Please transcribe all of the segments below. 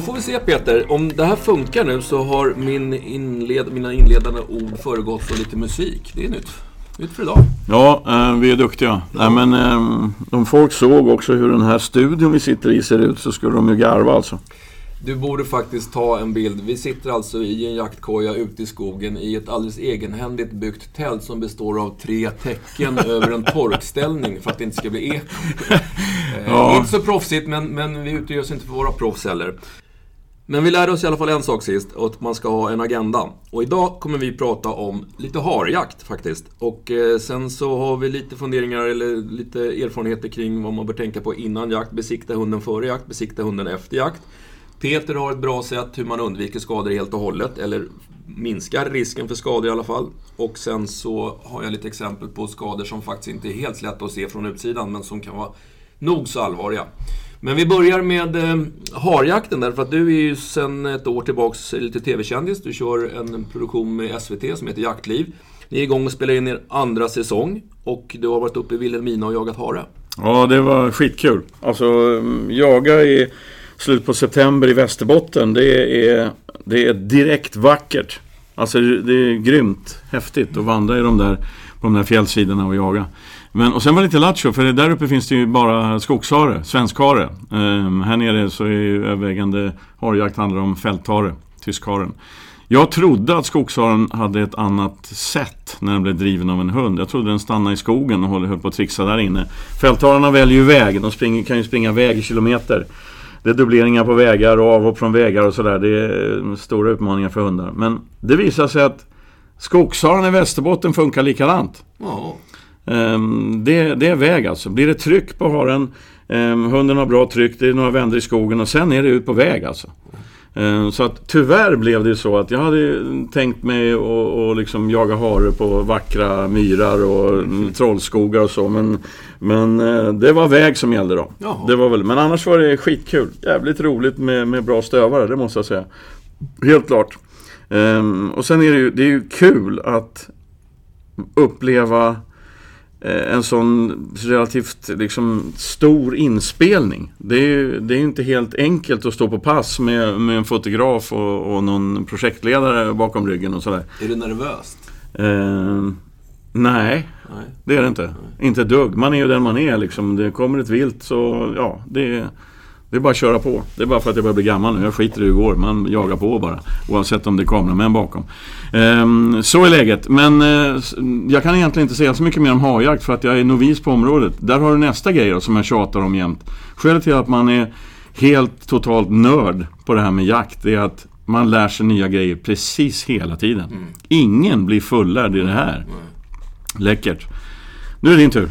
Då får vi se Peter, om det här funkar nu så har min inled, mina inledande ord föregått av lite musik. Det är nytt. Nytt för idag. Ja, eh, vi är duktiga. Nej, men, eh, om folk såg också hur den här studion vi sitter i ser ut så skulle de ju garva alltså. Du borde faktiskt ta en bild. Vi sitter alltså i en jaktkoja ute i skogen i ett alldeles egenhändigt byggt tält som består av tre täcken över en torkställning för att det inte ska bli eko. Eh, Ja. Inte så proffsigt, men, men vi utger oss inte för våra proffs heller. Men vi lärde oss i alla fall en sak sist, att man ska ha en agenda. Och idag kommer vi prata om lite harjakt faktiskt. Och eh, sen så har vi lite funderingar eller lite erfarenheter kring vad man bör tänka på innan jakt. Besikta hunden före jakt, besikta hunden efter jakt. Peter har ett bra sätt hur man undviker skador helt och hållet, eller minskar risken för skador i alla fall. Och sen så har jag lite exempel på skador som faktiskt inte är helt lätta att se från utsidan, men som kan vara nog så allvarliga. Men vi börjar med eh, harjakten därför att du är ju sedan ett år tillbaks lite TV-kändis. Du kör en produktion med SVT som heter Jaktliv. Ni är igång och spelar in er andra säsong och du har varit uppe i Vilhelmina och jagat hare. Ja, det var skitkul. Alltså, mm, jaga i slutet på september i Västerbotten, det är, det är direkt vackert. Alltså, det är grymt häftigt att vandra i de där, på de där fjällsidorna och jaga. Men, och sen var det lite lattjo, för där uppe finns det ju bara skogshare, svenskhare. Um, ehm, här nere så är ju övervägande harjakt handlar om fälthare, tyskharen. Jag trodde att skogsharen hade ett annat sätt när den blev driven av en hund. Jag trodde den stannade i skogen och höll på att trixa där inne. Fälthararna väljer ju väg, de springer, kan ju springa väg i kilometer. Det är dubbleringar på vägar och avhopp från vägar och sådär. Det är eh, stora utmaningar för hundar. Men det visar sig att skogsharen i Västerbotten funkar likadant. Ja, det, det är väg alltså. Blir det tryck på haren, ehm, hunden har bra tryck, det är några vändor i skogen och sen är det ut på väg alltså. Ehm, så att tyvärr blev det så att jag hade tänkt mig att liksom jaga hare på vackra myrar och mm, trollskogar och så men, men eh, det var väg som gällde då. Jaha. Det var väl, men annars var det skitkul. Jävligt roligt med, med bra stövare, det måste jag säga. Helt klart. Ehm, och sen är det ju, det är ju kul att uppleva en sån relativt liksom, stor inspelning. Det är det är inte helt enkelt att stå på pass med, med en fotograf och, och någon projektledare bakom ryggen och sådär. är du nervös? Ehm, nej, Nej. det är det inte. Inte ett dugg. Man är ju den man är liksom. Det kommer ett vilt så, ja, det det är bara att köra på. Det är bara för att jag börjar bli gammal nu. Jag skiter i hur det går. Man jagar på bara. Oavsett om det är kameramän bakom. Ehm, så är läget. Men eh, jag kan egentligen inte säga så mycket mer om harjakt för att jag är novis på området. Där har du nästa grej då, som jag tjatar om jämt. Skälet till att man är helt totalt nörd på det här med jakt är att man lär sig nya grejer precis hela tiden. Ingen blir fullärd i det här. Läckert. Nu är det din tur.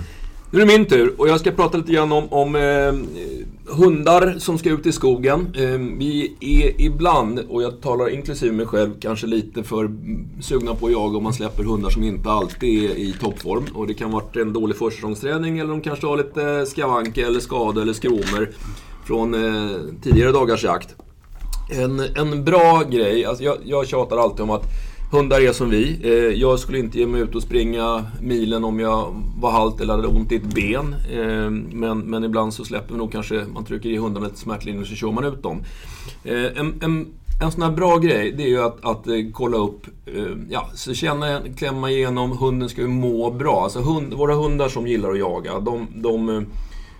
Nu är det min tur och jag ska prata lite grann om, om eh, hundar som ska ut i skogen. Ehm, vi är ibland, och jag talar inklusive mig själv, kanske lite för sugna på att jaga om man släpper hundar som inte alltid är i toppform. Och det kan vara en dålig försäsongsträning eller de kanske har lite skavanker eller skador eller skromer från eh, tidigare dagars jakt. En, en bra grej, alltså jag, jag tjatar alltid om att hundar är som vi. Eh, jag skulle inte ge mig ut och springa milen om jag var halt eller hade ont i ett ben. Eh, men, men ibland så släpper vi nog kanske, man trycker i hundarna lite smärtlindring och så kör man ut dem. Eh, en, en, en sån här bra grej, det är ju att, att eh, kolla upp, eh, ja, så känna, klämma igenom, hunden ska ju må bra. Alltså hund, våra hundar som gillar att jaga, de, de eh,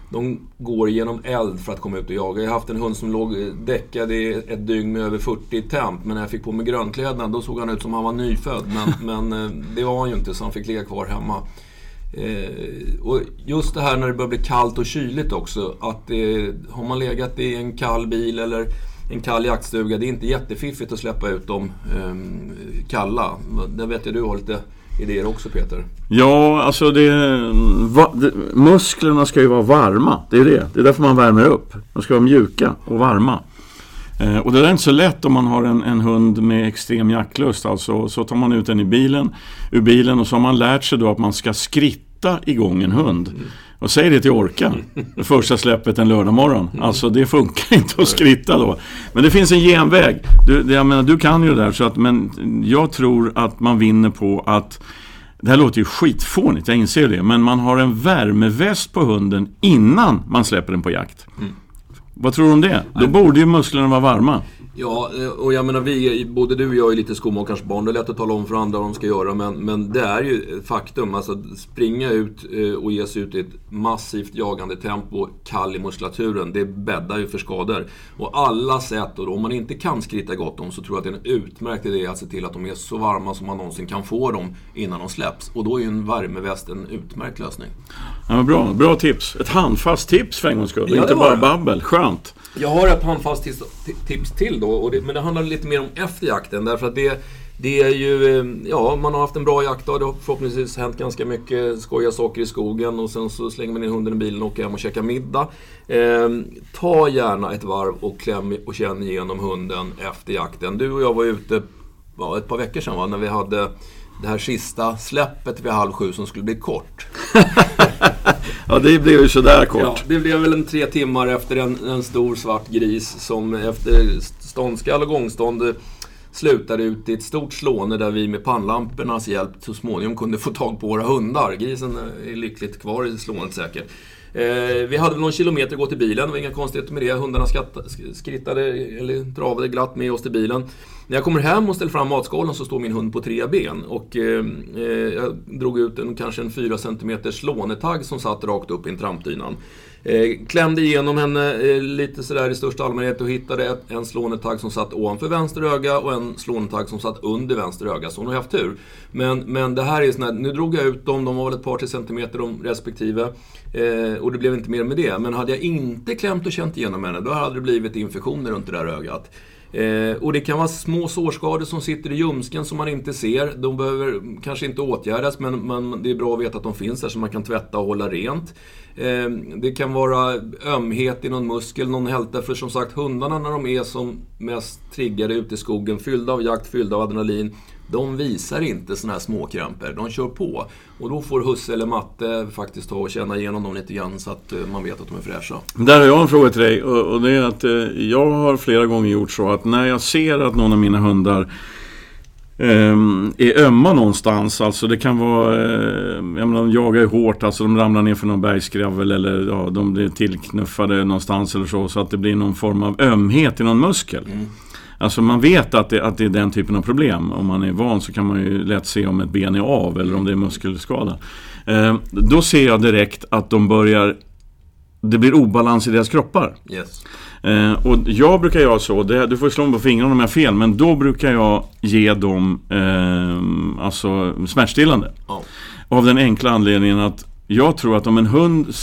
de går genom eld för att komma ut och jaga. Jag har haft en hund som låg eh, däckad i ett dygn med över 40 temp. Men när jag fick på mig grönkläderna då såg han ut som han var nyfödd. Men, men eh, det var han ju inte så han fick ligga kvar hemma. Eh, och just det här när det börjar bli kallt och kyligt också. Att eh, har man legat i en kall bil eller en kall jaktstuga, det är inte jättefiffigt att släppa ut dem eh, kalla. Där vet jag du har lite idéer också Peter. Ja, alltså det, va, det... Musklerna ska ju vara varma. Det är det. Det är därför man värmer upp. De ska vara mjuka och varma. Eh, och det där är inte så lätt om man har en, en hund med extrem jaktlust. Alltså, så tar man ut den i bilen, ur bilen och så har man lärt sig då att man ska skritta igång en hund. Och säg det till Orka, det första släppet en lördag morgon. Alltså det funkar inte att skritta då. Men det finns en genväg. Du, jag menar, du kan ju det där, så att, men jag tror att man vinner på att det här låter ju skitfånigt, jag inser det. Men man har en värmeväst på hunden innan man släpper den på jakt. Vad tror du om det? Då borde ju musklerna vara varma. Ja, eh, och jag menar vi, både du och jag är lite skomakarens barn. Det är lätt att tala om för andra vad de ska göra. Men, men det är ju ett faktum. Alltså att springa ut eh, och ge sig ut i ett massivt jagande tempo, kall i muskulaturen, det bäddar ju för skador. Och alla sätt, och om man inte kan skritta gott om, så tror jag att det är en utmärkt idé att se till att de är så varma som man någonsin kan få dem innan de släpps. Och då är ju en värmeväst en utmärkt lösning. Ja, bra, bra tips. Ett handfast tips för en gångs skull. Ja, inte bara det. babbel. Skönt. Jag har ett handfast tips, tips till då, och det, men det handlar lite mer om efter jakten. Därför att det, det är ju, eh, ja, man har haft en bra jaktdag. Det har förhoppningsvis hänt ganska mycket skojiga saker i skogen och sen så slänger man in hunden i bilen och åker hem och käkar middag. Eh, ta gärna ett varv och kläm och känn igenom hunden efter jakten. Du och jag var ute ja, ett par veckor sedan va, när vi hade det här sista släppet vid halv sju som skulle bli kort. Ja, det blev ju sådär kort. Ja, det blev väl en tre timmar efter en, en stor svart gris som efter ståndskall och gångstånd slutade ut i ett stort slående där vi med pannlampornas hjälp så småningom kunde få tag på våra hundar. Grisen är lyckligt kvar i slåendet säkert. Eh, vi hade någon kilometer att gå till bilen, det var inga konstigheter med det. Hundarna skrittade, eller travade glatt med oss till bilen. När jag kommer hem och ställer fram matskålen så står min hund på tre ben. Och eh, eh jag drog ut en kanske en 4 cm lånetagg som satt rakt upp i en trampdynan. Eh, klämde igenom henne eh, lite sådär i största allmänhet och hittade ett, en slånetagg som satt ovanför vänster öga och en slånetagg som satt under vänster öga. Så hon har haft tur. Men, men det här är sån här, nu drog jag ut dem, de var väl ett par tre centimeter de respektive. Eh, och det blev inte mer med det. Men hade jag inte klämt och känt igenom henne, då hade det blivit infektioner runt det där ögat. Eh, och det kan vara små sårskador som sitter i ljumsken som man inte ser. De behöver kanske inte åtgärdas men, men det är bra att veta att de finns där så man kan tvätta och hålla rent. Eh, det kan vara ömhet i någon muskel, någon hälta. För som sagt, hundarna när de är som mest triggade ute i skogen, fyllda av jakt, fyllda av adrenalin, de visar inte såna här småkrämpor. De kör på. Och då får husse eller matte faktiskt ta och känna igenom dem lite grann så att eh, man vet att de är fräscha. Där har jag en fråga till dig och, det är att eh, jag har flera gånger gjort så att när jag ser att någon av mina hundar ehm, är ömma någonstans, alltså det kan vara, eh, jag menar, de jagar ju hårt, alltså de ramlar ner för någon bergskravel eller ja, de blir tillknuffade någonstans eller så, så att det blir någon form av ömhet i någon muskel. Alltså man vet att det, att det är den typen av problem. Om man är van så kan man ju lätt se om ett ben är av eller om det är muskelskada. Eh, då ser jag direkt att de börjar det blir obalans i deras kroppar. Yes. Eh, och jag brukar göra så, det, du får slå mig på fingrarna om jag har fel, men då brukar jag ge dem eh, alltså smärtstillande. Ja. Av den enkla anledningen att jag tror att om en hund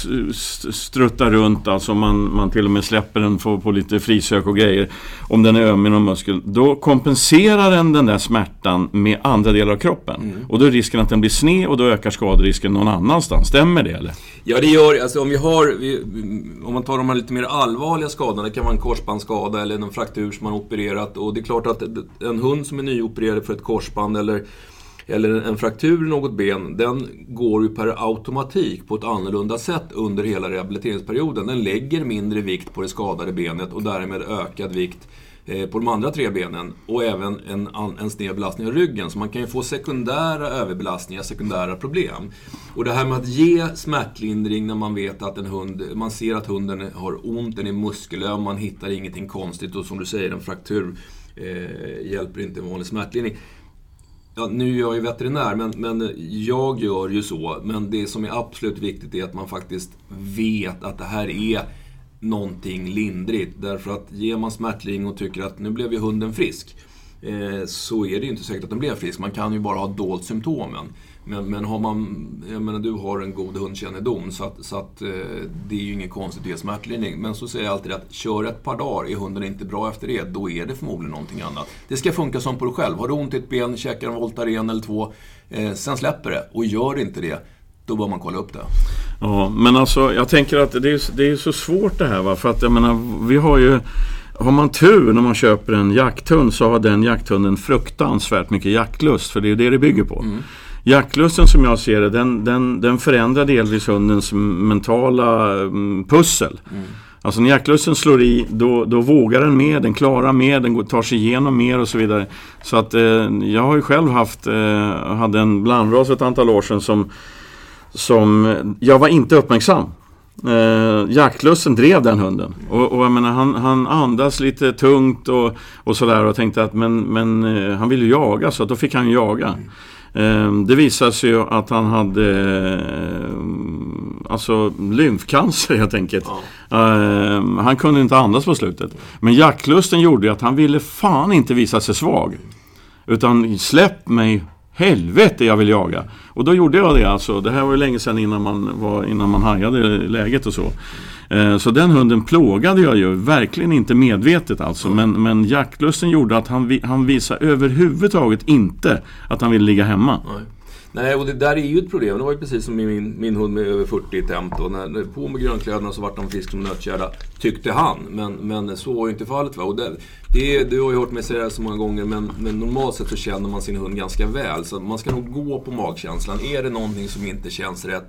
struttar runt, alltså man, man till och med släpper den på, på lite frisök och grejer, om den är öm i någon muskel, då kompenserar den den där smärtan med andra delar av kroppen. Och då är risken att den blir sned och då ökar skaderisken någon annanstans. Stämmer det eller? Ja, det gör alltså om vi har, vi, om man tar de här lite mer allvarliga skadorna, det kan vara en korsbandsskada eller en fraktur som man har opererat. Och det är klart att en hund som är nyopererad för ett korsband eller, eller en fraktur i något ben, den går ju per automatik på ett annorlunda sätt under hela rehabiliteringsperioden. Den lägger mindre vikt på det skadade benet och därmed ökad vikt eh, på de andra tre benen och även en, en sned belastning av ryggen. Så man kan ju få sekundära överbelastningar, sekundära problem. Och det här med att ge smärtlindring när man vet att en hund, man ser att hunden har ont, den är muskelöm, man hittar ingenting konstigt och som du säger, en fraktur eh, hjälper inte en vanlig smärtlindring. Ja, nu är jag ju veterinär, men, men jag gör ju så. Men det som är absolut viktigt är att man faktiskt vet att det här är någonting lindrigt. Därför att ger man smärtling och tycker att nu blev ju hunden frisk, eh, så är det ju inte säkert att den blev frisk. Man kan ju bara ha dolt symptomen. Men, men har man, jag menar du har en god hundkännedom så att, så att eh, det är ju inget konstigt att ge smärtlindring. Men så säger jag alltid att kör ett par dagar, är hunden inte bra efter det, då är det förmodligen någonting annat. Det ska funka som på dig själv. Har du ont i ett ben, käkar en Voltaren eller två, eh, sen släpper det. Och gör inte det, då bör man kolla upp det. Ja, men alltså jag tänker att det är, det är så svårt det här va. För att jag menar, vi har ju... Har man tur när man köper en jakthund så har den jakthunden fruktansvärt mycket jaktlust. För det är ju det det bygger på. Jaktlusten som jag ser det, den, den, den förändrar delvis hundens mentala mm, pussel. Alltså när jaktlusten slår i, då, då vågar den mer, den klarar mer, den tar sig igenom mer och så vidare. Så att eh, jag har ju själv haft, eh, hade en blandras för ett antal år sedan som som jag var inte uppmärksam. Eh, jaktlusten drev den hunden. Och, och jag menar, han, han andas lite tungt och, och sådär och tänkte att men, men eh, han vill ju jaga så då fick han jaga. Eh, det visade sig ju att han hade eh, alltså lymfcancer helt enkelt. Eh, han kunde inte andas på slutet. Men jaktlusten gjorde att han ville fan inte visa sig svag. Utan släpp mig Helvete jag vill jaga! Och då gjorde jag det alltså. Det här var ju länge sedan innan man, var, innan man hajade läget och så. Eh, så den hunden plågade jag ju, verkligen inte medvetet alltså. Men, men jaktlusten gjorde att han, han visade överhuvudtaget inte att han ville ligga hemma. Nej. Nej, och det där är ju ett problem. Det var ju precis som med min, min hund med över 40 temp. Då. När, på med grönkläderna så vart han frisk som nötkärra, tyckte han. Men, men så var ju inte fallet. Va? Och det, det, du har ju hört mig säga det så många gånger, men, men normalt sett så känner man sin hund ganska väl. Så man ska nog gå på magkänslan. Är det någonting som inte känns rätt,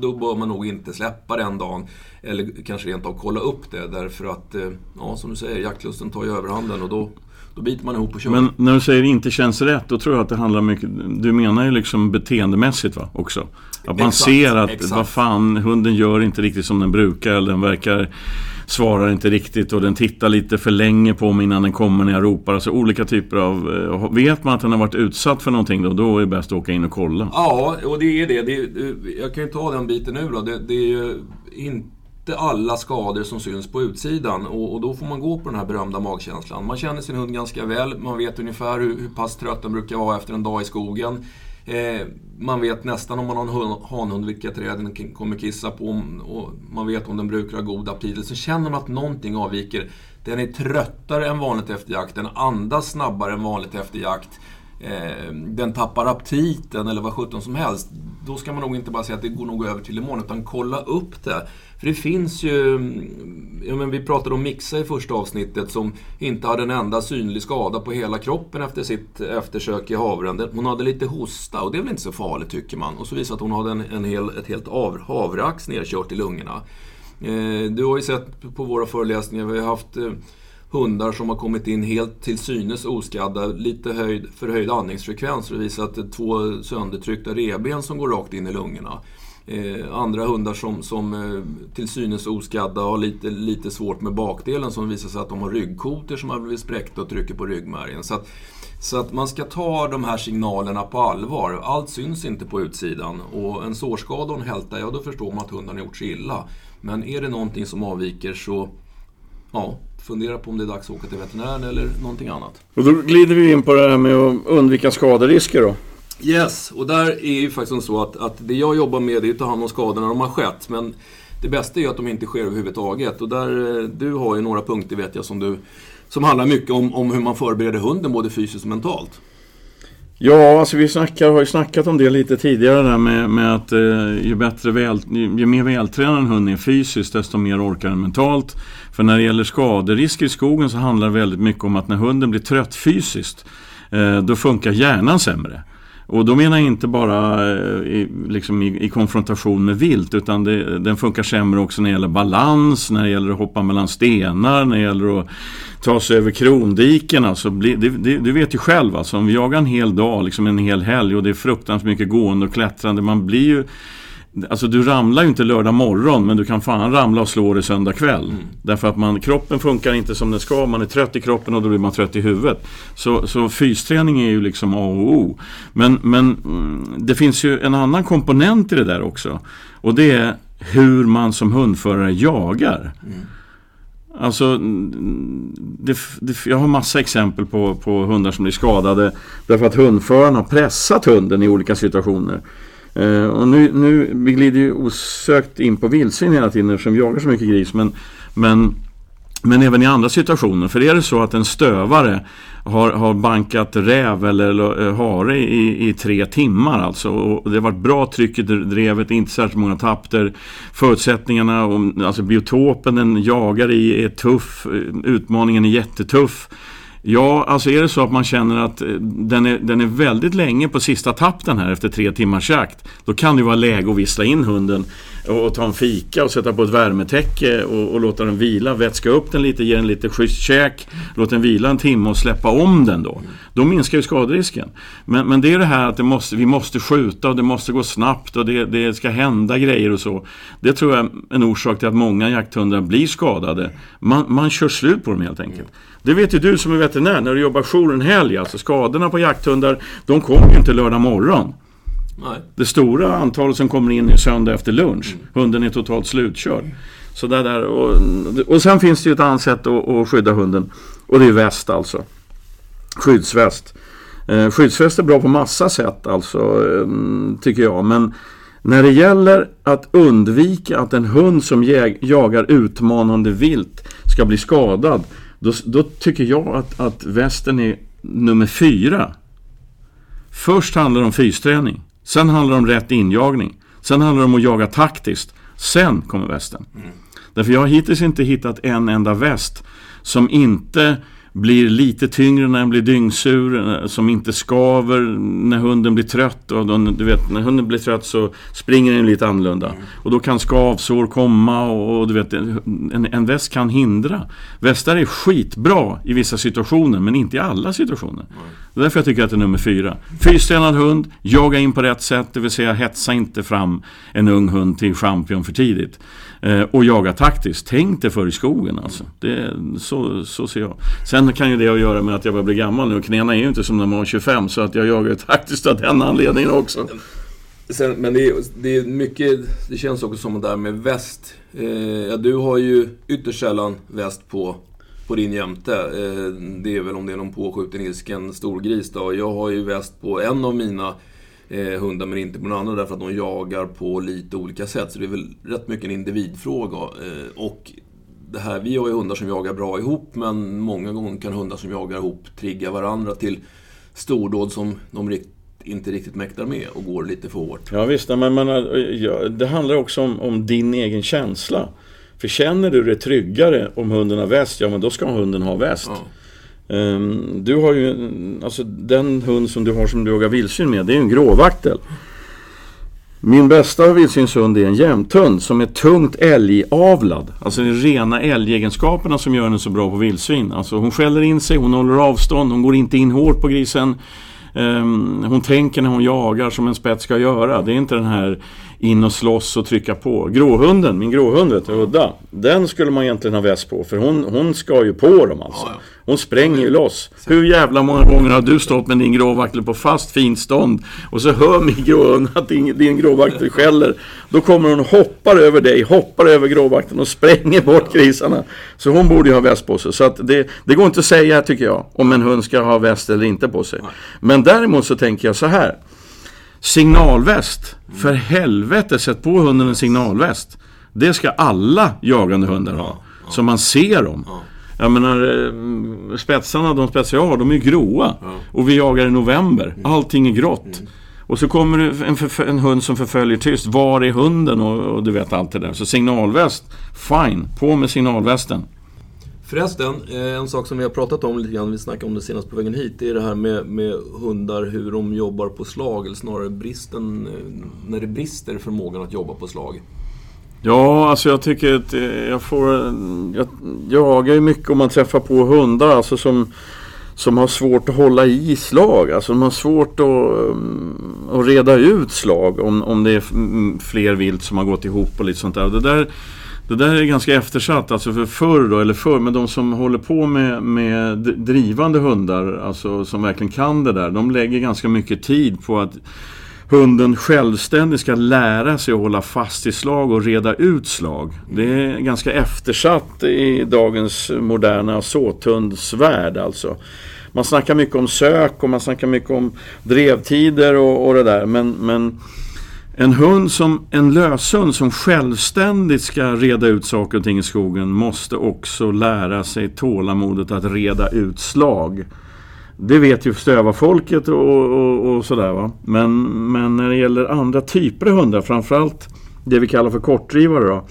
då bör man nog inte släppa den dagen. Eller kanske rent av kolla upp det. Därför att, eh, ja som du säger, jaktlusten tar ju överhanden och då då biter man ihop och kör. Men när du säger inte känns rätt, då tror jag att det handlar mycket... Du menar ju liksom beteendemässigt va, också? Att man exakt, ser att, exakt. vad fan, hunden gör inte riktigt som den brukar. Eller den verkar... Svarar inte riktigt och den tittar lite för länge på mig innan den kommer när jag ropar. Alltså olika typer av... Eh, vet man att den har varit utsatt för någonting då, då är det bäst att åka in och kolla. Ja, och det är det. det är, jag kan ju ta den biten nu då. Det, det är ju inte inte alla skador som syns på utsidan och, och, då får man gå på den här berömda magkänslan. Man känner sin hund ganska väl, man vet ungefär hur, hur pass trött den brukar vara efter en dag i skogen. Eh, man vet nästan om man har en hanhund vilka träd den kommer kissa på och man vet om den brukar ha god aptit. Så känner man att någonting avviker. Den är tröttare än vanligt efter jakt, den andas snabbare än vanligt efter jakt. Eh, den tappar aptiten eller vad sjutton som helst. Då ska man nog inte bara säga att det går nog över till imorgon, utan kolla upp det. För det finns ju, ja men vi pratade om Mixa i första avsnittet som inte hade en enda synlig skada på hela kroppen efter sitt eftersök i havren. Hon hade lite hosta och det är väl inte så farligt tycker man. Och så visade att hon hade en, en hel, ett helt havreax nerkört i lungorna. Eh, du har ju sett på våra föreläsningar, vi har haft eh, hundar som har kommit in helt till synes oskadda, lite höjd, förhöjd andningsfrekvens. Det visar att det är två söndertryckta reben som går rakt in i lungorna. Eh, andra hundar som, som eh, till synes oskadda har lite, lite svårt med bakdelen som visar sig att de har ryggkotor som har blivit spräckta och trycker på ryggmärgen. Så att, så att man ska ta de här signalerna på allvar. Allt syns inte på utsidan. Och en sårskada och en hälta, ja då förstår man att hunden har gjort sig illa. Men är det någonting som avviker så, ja, fundera på om det är dags att åka till veterinären eller någonting annat. Och då glider vi in på det här med att undvika skaderisker då. Yes, och där är ju faktiskt så att, att det jag jobbar med är att ta hand om skadorna när de har skett. Men det bästa är ju att de inte sker överhuvudtaget. Och där, eh, du har ju några punkter vet jag som, du, som handlar mycket om, om hur man förbereder hunden både fysiskt och mentalt. Ja, alltså vi snackar, har ju snackat om det lite tidigare där med, med att eh, ju, bättre väl, ju, ju mer vältränad en hund är fysiskt desto mer orkar den mentalt. För när det gäller skaderisker i skogen så handlar det väldigt mycket om att när hunden blir trött fysiskt eh, då funkar hjärnan sämre. Och då menar jag inte bara eh, i, liksom i, i konfrontation med vilt utan det, den funkar sämre också när det gäller balans, när det gäller att hoppa mellan stenar, när det gäller att ta sig över krondiken. Alltså, det, det, du vet ju själv, alltså, om vi jagar en hel dag, liksom en hel helg och det är fruktansvärt mycket gående och klättrande. Man blir ju Alltså du ramlar ju inte lördag morgon men du kan fan ramla och slå dig söndag kväll. Mm. Därför att man, kroppen funkar inte som den ska, man är trött i kroppen och då blir man trött i huvudet. Så, så fysträning är ju liksom A och O. Men, men mm, det finns ju en annan komponent i det där också. Och det är hur man som hundförare jagar. Mm. Alltså, det, det, jag har massa exempel på, på hundar som blir skadade därför att hundföraren har pressat hunden i olika situationer. Eh, och nu, nu, vi glider ju osökt in på vildsvin hela tiden eftersom vi jagar så mycket gris. Men, men, men även i andra situationer. För är det så att en stövare har, har bankat räv eller eh, hare i, i tre timmar alltså. Och det har varit bra tryck i drevet, inte särskilt många tapter. Förutsättningarna, och, alltså biotopen den jagar i är tuff. Eh, utmaningen är jättetuff Ja, alltså är det så att man känner att eh, den är, den är väldigt länge på sista tappen här efter tre timmars jakt. Då kan det vara läge att vissla in hunden och, och ta en fika och sätta på ett värmetäcke och, och, låta den vila. Vätska upp den lite, ge den lite schysst käk. Låt den vila en timme och släppa om den då. Då minskar ju skaderisken. Men, men det är det här att det måste, vi måste skjuta och det måste gå snabbt och det, det ska hända grejer och så. Det tror jag är en orsak till att många jakthundar blir skadade. Man, man kör slut på dem helt enkelt. Det vet ju du som är veterinär när du jobbar jour en helg. Alltså skadorna på jakthundar, de kommer ju inte lördag morgon. Nej. Det stora antalet som kommer in är söndag efter lunch. Mm. Hunden är totalt slutkörd. Så där, där, och, och sen finns det ju ett annat sätt att, att skydda hunden. Och det är väst alltså. Skyddsväst. Eh, skyddsväst är bra på massa sätt alltså, eh, tycker jag. Men när det gäller att undvika att en hund som jag, jagar utmanande vilt ska bli skadad då, då tycker jag att, att västen är nummer fyra. Först handlar det om fysträning. Sen handlar det om rätt injagning. Sen handlar det om att jaga taktiskt. Sen kommer västen. Mm. Därför jag har hittills inte hittat en enda väst som inte blir lite tyngre när den blir dyngsur, eh, som inte skaver när hunden blir trött. Och då, du vet, när hunden blir trött så springer den lite annorlunda. Mm. Och då kan skavsår komma och, och du vet, en, en väst kan hindra. Västar är skitbra i vissa situationer, men inte i alla situationer. Det är därför jag tycker att det är nummer fyra. Fystränad hund, jaga in på rätt sätt, det vill säga hetsa inte fram en ung hund till champion för tidigt. Eh, och jaga taktiskt. Tänk dig för i skogen alltså. Det, så, så ser jag. Sen kan ju det att göra med att jag börjar bli gammal nu. Knäna är ju inte som när man var 25 så att jag jagar taktiskt av den anledningen också. Sen, men det är, det är mycket, det känns också som det där med väst. Eh, ja, du har ju ytterst sällan väst på, på din jämte. Eh, det är väl om det är någon påskjuten ilsken storgris då. Jag har ju väst på en av mina eh, hundar men inte på den andra därför att de jagar på lite olika sätt. Så det är väl rätt mycket en individfråga. Eh, och det här, vi har ju hundar som jagar bra ihop men många gånger kan hundar som jagar ihop trigga varandra till stordåd som de rikt, inte riktigt mäktar med och går lite för hårt. Ja visst, men, men ja, det handlar också om, om, din egen känsla. För känner du dig tryggare om hunden har väst, ja men då ska hunden ha väst. Ja. Ehm, du har ju, alltså den hund som du har som du jagar vildsvin med, det är en gråvaktel. Min bästa vildsvinshund är en jämthund som är tungt älgavlad. Alltså det är rena älgegenskaperna som gör henne så bra på vildsvin. Alltså hon skäller in sig, hon håller avstånd, hon går inte in hårt på grisen. Um, hon tänker när hon jagar som en spets ska göra. Det är inte den här in och slåss och trycka på. Gråhunden, min gråhund vet du, Udda. Den skulle man egentligen ha väst på för hon, hon ska ju på dem alltså. Hon spränger ju loss. Hur jävla många gånger har du stått med din gråvaktel på fast fint stånd och så hör min gråhund att din, din gråvaktel skäller. Då kommer hon och hoppar över dig, hoppar över gråvakteln och spränger bort grisarna. Så hon borde ju ha väst på sig. Så att det, det går inte att säga tycker jag om en hund ska ha väst eller inte på sig. Men däremot så tänker jag så här. Signalväst. För helvete, sätt på hunden en signalväst. Det ska alla jagande hundar ha. Så man ser dem. Jag menar, eh, spetsarna, de spetsar jag har, de är gråa. Och vi jagar i november. Allting är grått. Och så kommer en, en, hund som förföljer tyst. Var är hunden? Och, och, du vet allt det där. Så signalväst, fine. På med signalvästen. Förresten, eh, en sak som vi har pratat om lite grann, vi snackade om det senast på vägen hit, det är det här med, med hundar, hur de jobbar på slag, eller snarare bristen, eh, när det brister förmågan att jobba på slag. Ja, alltså jag tycker att eh, jag får... Jag jagar ju mycket om man träffar på hundar alltså som, som har svårt att hålla i slag. Alltså de har svårt att, mm, att reda ut slag om, om det är mm, fler vilt som har gått ihop och lite sånt där. Det där det där är ganska eftersatt, alltså för förr då, eller förr, men de som håller på med, med drivande hundar, alltså som verkligen kan det där, de lägger ganska mycket tid på att hunden självständigt ska lära sig att hålla fast i slag och reda ut slag. Det är ganska eftersatt i dagens moderna såthundsvärld alltså. Man snackar mycket om sök och man snackar mycket om drevtider och, och det där, men, men en hund som, en löshund som självständigt ska reda ut saker och ting i skogen måste också lära sig tålamodet att reda ut slag. Det vet ju stövarfolket och, och, och sådär va. Men, men när det gäller andra typer av hundar, framförallt det vi kallar för kortdrivare då.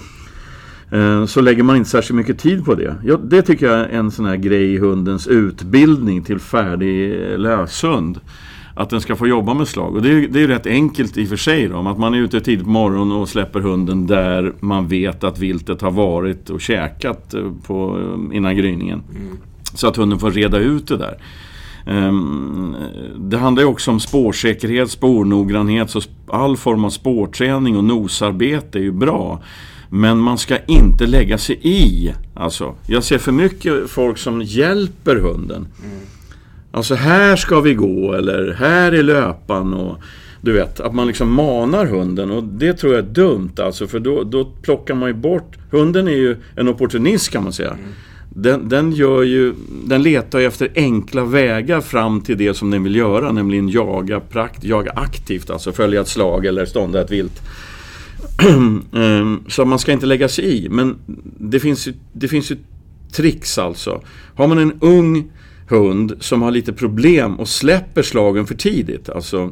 Eh, så lägger man inte särskilt mycket tid på det. Ja, det tycker jag är en sån här grej i hundens utbildning till färdig löshund. Att den ska få jobba med slag. Och det är, det är rätt enkelt i och för sig då. Att man är ute tidigt på morgonen och släpper hunden där man vet att viltet har varit och käkat eh, på, innan gryningen. Mm. Så att hunden får reda ut det där. Ehm, det handlar ju också om spårsäkerhet, spårnoggrannhet. Så all form av spårträning och nosarbete är ju bra. Men man ska inte lägga sig i. Alltså, jag ser för mycket folk som hjälper hunden. Mm. Alltså här ska vi gå eller här är löpan och du vet, att man liksom manar hunden och det tror jag är dumt alltså för då, då plockar man ju bort Hunden är ju en opportunist kan man säga. Mm. Den, den, gör ju, den letar ju efter enkla vägar fram till det som den vill göra, nämligen jaga, prakt, jaga aktivt, alltså följa ett slag eller stånda ett vilt. Ehm, så man ska inte lägga sig i. Men det finns ju, det finns ju tricks alltså. Har man en ung hund som har lite problem och släpper slagen för tidigt. Alltså,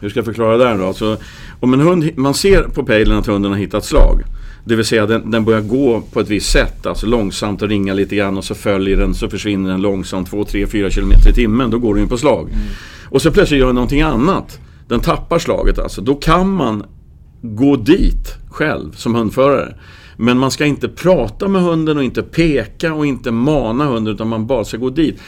hur ska jag förklara det här då? Alltså, om en hund, man ser på pejlen att hunden har hittat slag. Det vill säga den, den börjar gå på ett visst sätt, alltså långsamt och ringa lite grann och så följer den så försvinner den långsamt 2, 3, 4 km i timmen. Då går den på slag. Mm. Och så plötsligt gör den någonting annat. Den tappar slaget alltså. Då kan man gå dit själv som hundförare. Men man ska inte prata med hunden och inte peka och inte mana hunden utan man bara ska gå dit.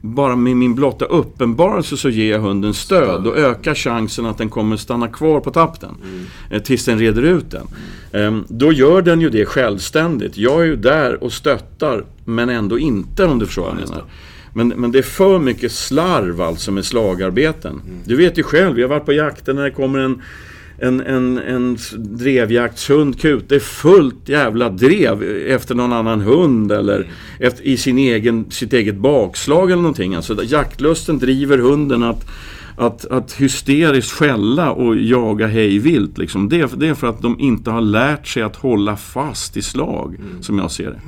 Bara med min blotta uppenbarelse så ger jag hunden stöd och ökar chansen att den kommer stanna kvar på tappen. Mm. Eh, tills den reder ut den. Mm. Då gör den ju det självständigt. Jag är ju där och stöttar men ändå inte om du förstår vad jag menar. Men, men det är för mycket slarv alltså med slagarbeten. Mm. Du vet ju själv, vi har varit på jakten när det kommer en en, en, en drevjaktshund kut. Det är fullt jävla drev efter någon annan hund eller mm. efter, i sin egen, sitt eget bakslag eller någonting. Alltså, jaktlusten driver hunden att, att, att hysteriskt skälla och jaga hejvilt. Liksom. Det, det är för att de inte har lärt sig att hålla fast i slag, mm. som jag ser det.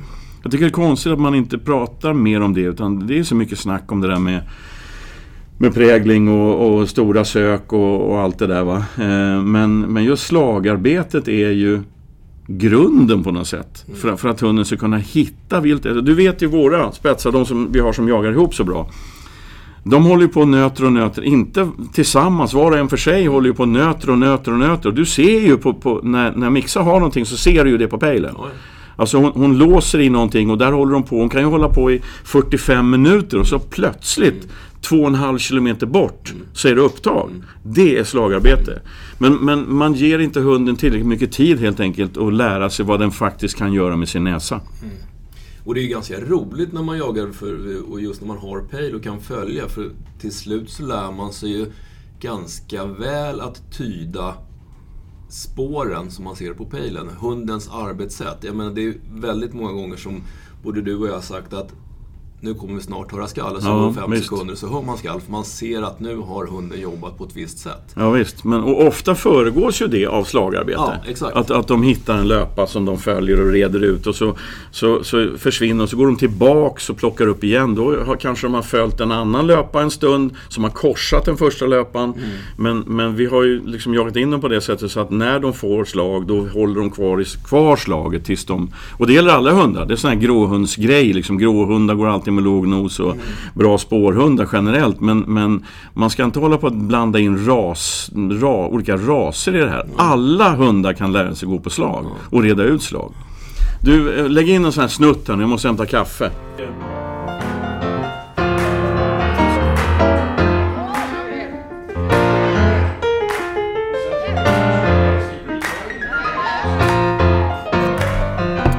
Jag tycker det är konstigt att man inte pratar mer om det, utan det är så mycket snack om det där med med prägling och, och stora sök och, och, allt det där. Va? Eh, men, men just slagarbetet är ju grunden på något sätt. Mm. För, för, att hunden ska kunna hitta viltet. Du vet ju våra spetsar, de som vi har som jagar ihop så bra. De håller på och nöter och nöter, inte tillsammans, var och en för sig håller ju på och nöter och nöter och nöter. Du ser ju på, på när, när Mixa har någonting så ser du ju det på pejlen. Alltså hon, hon, låser i någonting och där håller de på. Hon kan ju hålla på i 45 minuter och så plötsligt två och en halv kilometer bort mm. så är det upptag. Mm. Det är slagarbete. Men, men man ger inte hunden tillräckligt mycket tid helt enkelt att lära sig vad den faktiskt kan göra med sin näsa. Mm. Och det är ju ganska roligt när man jagar för, och just när man har pejl och kan följa. För till slut så lär man sig ju ganska väl att tyda spåren som man ser på pejlen. Hundens arbetssätt. Jag menar, det är väldigt många gånger som både du och jag har sagt att nu kommer vi snart höra skall. Så ja, fem visst. sekunder så hör man skall. För man ser att nu har hunden jobbat på ett visst sätt. Ja visst, men och ofta föregås ju det av slagarbete. Ja. Att, att de hittar en löpa som de följer och reder ut och så, så, så försvinner och så går de tillbaks och plockar upp igen. Då har, kanske de har följt en annan löpa en stund som har korsat den första löpan. Mm. Men, men vi har ju liksom jagat in dem på det sättet så att när de får slag då håller de kvar, i, kvar slaget tills de... Och det gäller alla hundar. Det är sån här gråhundsgrej. Liksom, gråhundar går alltid med låg nos och mm. bra spårhundar generellt. Men, men man ska inte hålla på att blanda in ras, ra, olika raser i det här. Mm. Alla hundar kan lära sig gå på slag och reda ut slag. Du, eh, lägg in en sån här snutt här nu, jag måste hämta kaffe.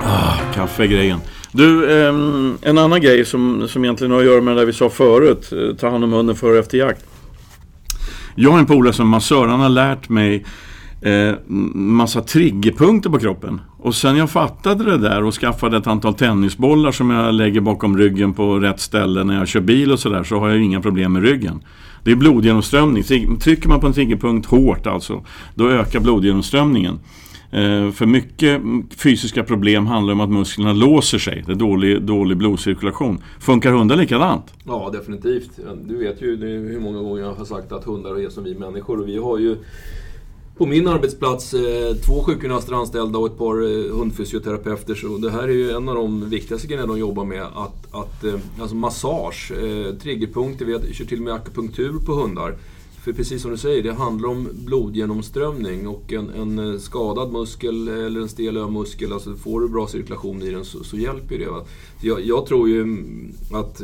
Ah, kaffegrejen. Du, ehm, en annan grej som, som egentligen har att göra med det vi sa förut. Eh, ta hand om hunden före och efter jakt. Jag har en polare som massör. Han har lärt mig eh, massa triggerpunkter på kroppen. Och sen jag fattade det där och skaffade ett antal tennisbollar som jag lägger bakom ryggen på rätt ställe när jag kör bil och sådär så har jag inga problem med ryggen. Det är blodgenomströmning. Trycker man på en triggerpunkt hårt alltså, då ökar blodgenomströmningen. Eh, för mycket fysiska problem handlar om att musklerna låser sig. Det är dålig, dålig blodcirkulation. Funkar hundar likadant? Ja, definitivt. Du vet ju hur många gånger jag har sagt att hundar är som vi människor. Och vi har ju på min arbetsplats eh, två sjukgymnaster anställda och ett par eh, hundfysioterapeuter. Så det här är ju en av de viktigaste grejerna de jobbar med. Att, att, alltså massage, triggerpunkter, vi kör till och med akupunktur på hundar. För precis som du säger, det handlar om blodgenomströmning och en, en eh, skadad muskel eller en stel muskel, alltså får du bra cirkulation i den så, så hjälper det. Va? Jag, jag tror ju att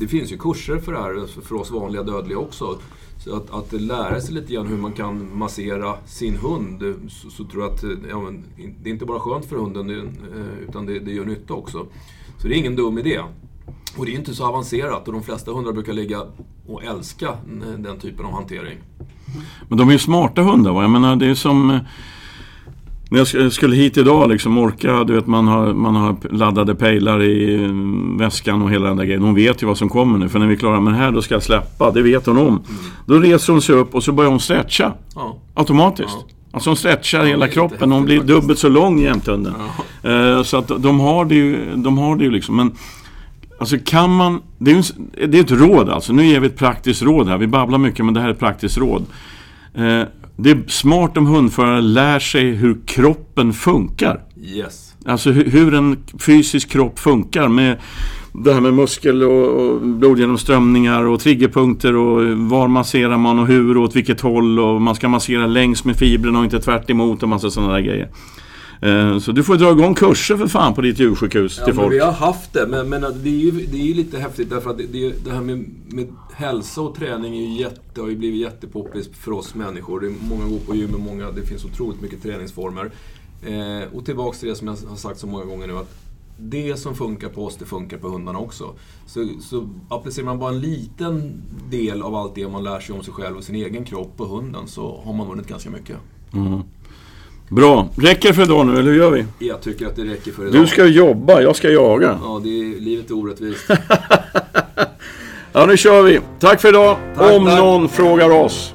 det finns ju kurser för det här för oss vanliga dödliga också. Så att, att lära sig lite grann hur man kan massera sin hund, så, så tror jag att eh, ja, men, det är inte bara skönt för hunden, eh, utan det, det gör nytta också. Så det är ingen dum idé. Och det är inte så avancerat och de flesta hundar brukar ligga och älska den typen av hantering. Men de är ju smarta hundar va? Jag menar det är som eh, när jag skulle hit idag, liksom orka, du vet man har, man har laddade pejlar i eh, väskan och hela den där grejen. Hon vet ju vad som kommer nu. För när vi är klara med det här, då ska jag släppa. Det vet hon om. Mm. Då reser hon sig upp och så börjar hon stretcha. Ja. Automatiskt. Ja. Alltså hon stretchar ja, hela kroppen. Hon blir dubbelt så lång jämte hunden. Ja. Uh, så att de har det ju, de har det ju liksom. Men Alltså kan man, det är, en, det är ett råd alltså. Nu ger vi ett praktiskt råd här. Vi babblar mycket men det här är ett praktiskt råd. Eh, det är smart om hundförare lär sig hur kroppen funkar. Yes. Alltså hur, hur en fysisk kropp funkar med det här med muskel och, och blodgenomströmningar och triggerpunkter och var masserar man och hur och åt vilket håll och man ska massera längs med fibrerna och inte tvärt emot och massa sådana där grejer. Eh, så du får dra igång kurser för fan på ditt djursjukhus ja, till folk. vi har haft det, men, men det, är ju, det är ju lite häftigt därför att det, det, det här med, med hälsa och träning är ju jätte, har ju blivit jättepoppis för oss människor. Det är många går på gym och många, det finns otroligt mycket träningsformer. Eh, och tillbaks till det som jag har sagt så många gånger nu, att det som funkar på oss, det funkar på hundarna också. Så, så applicerar man bara en liten del av allt det man lär sig om sig själv och sin egen kropp på hunden så har man vunnit ganska mycket. Mm. Bra. Räcker det för idag nu, eller hur gör vi? Jag tycker att det räcker för idag. Du ska jobba, jag ska jaga. Ja, det är, livet är orättvist. ja, nu kör vi. Tack för idag. Tack, Om tack. någon frågar oss.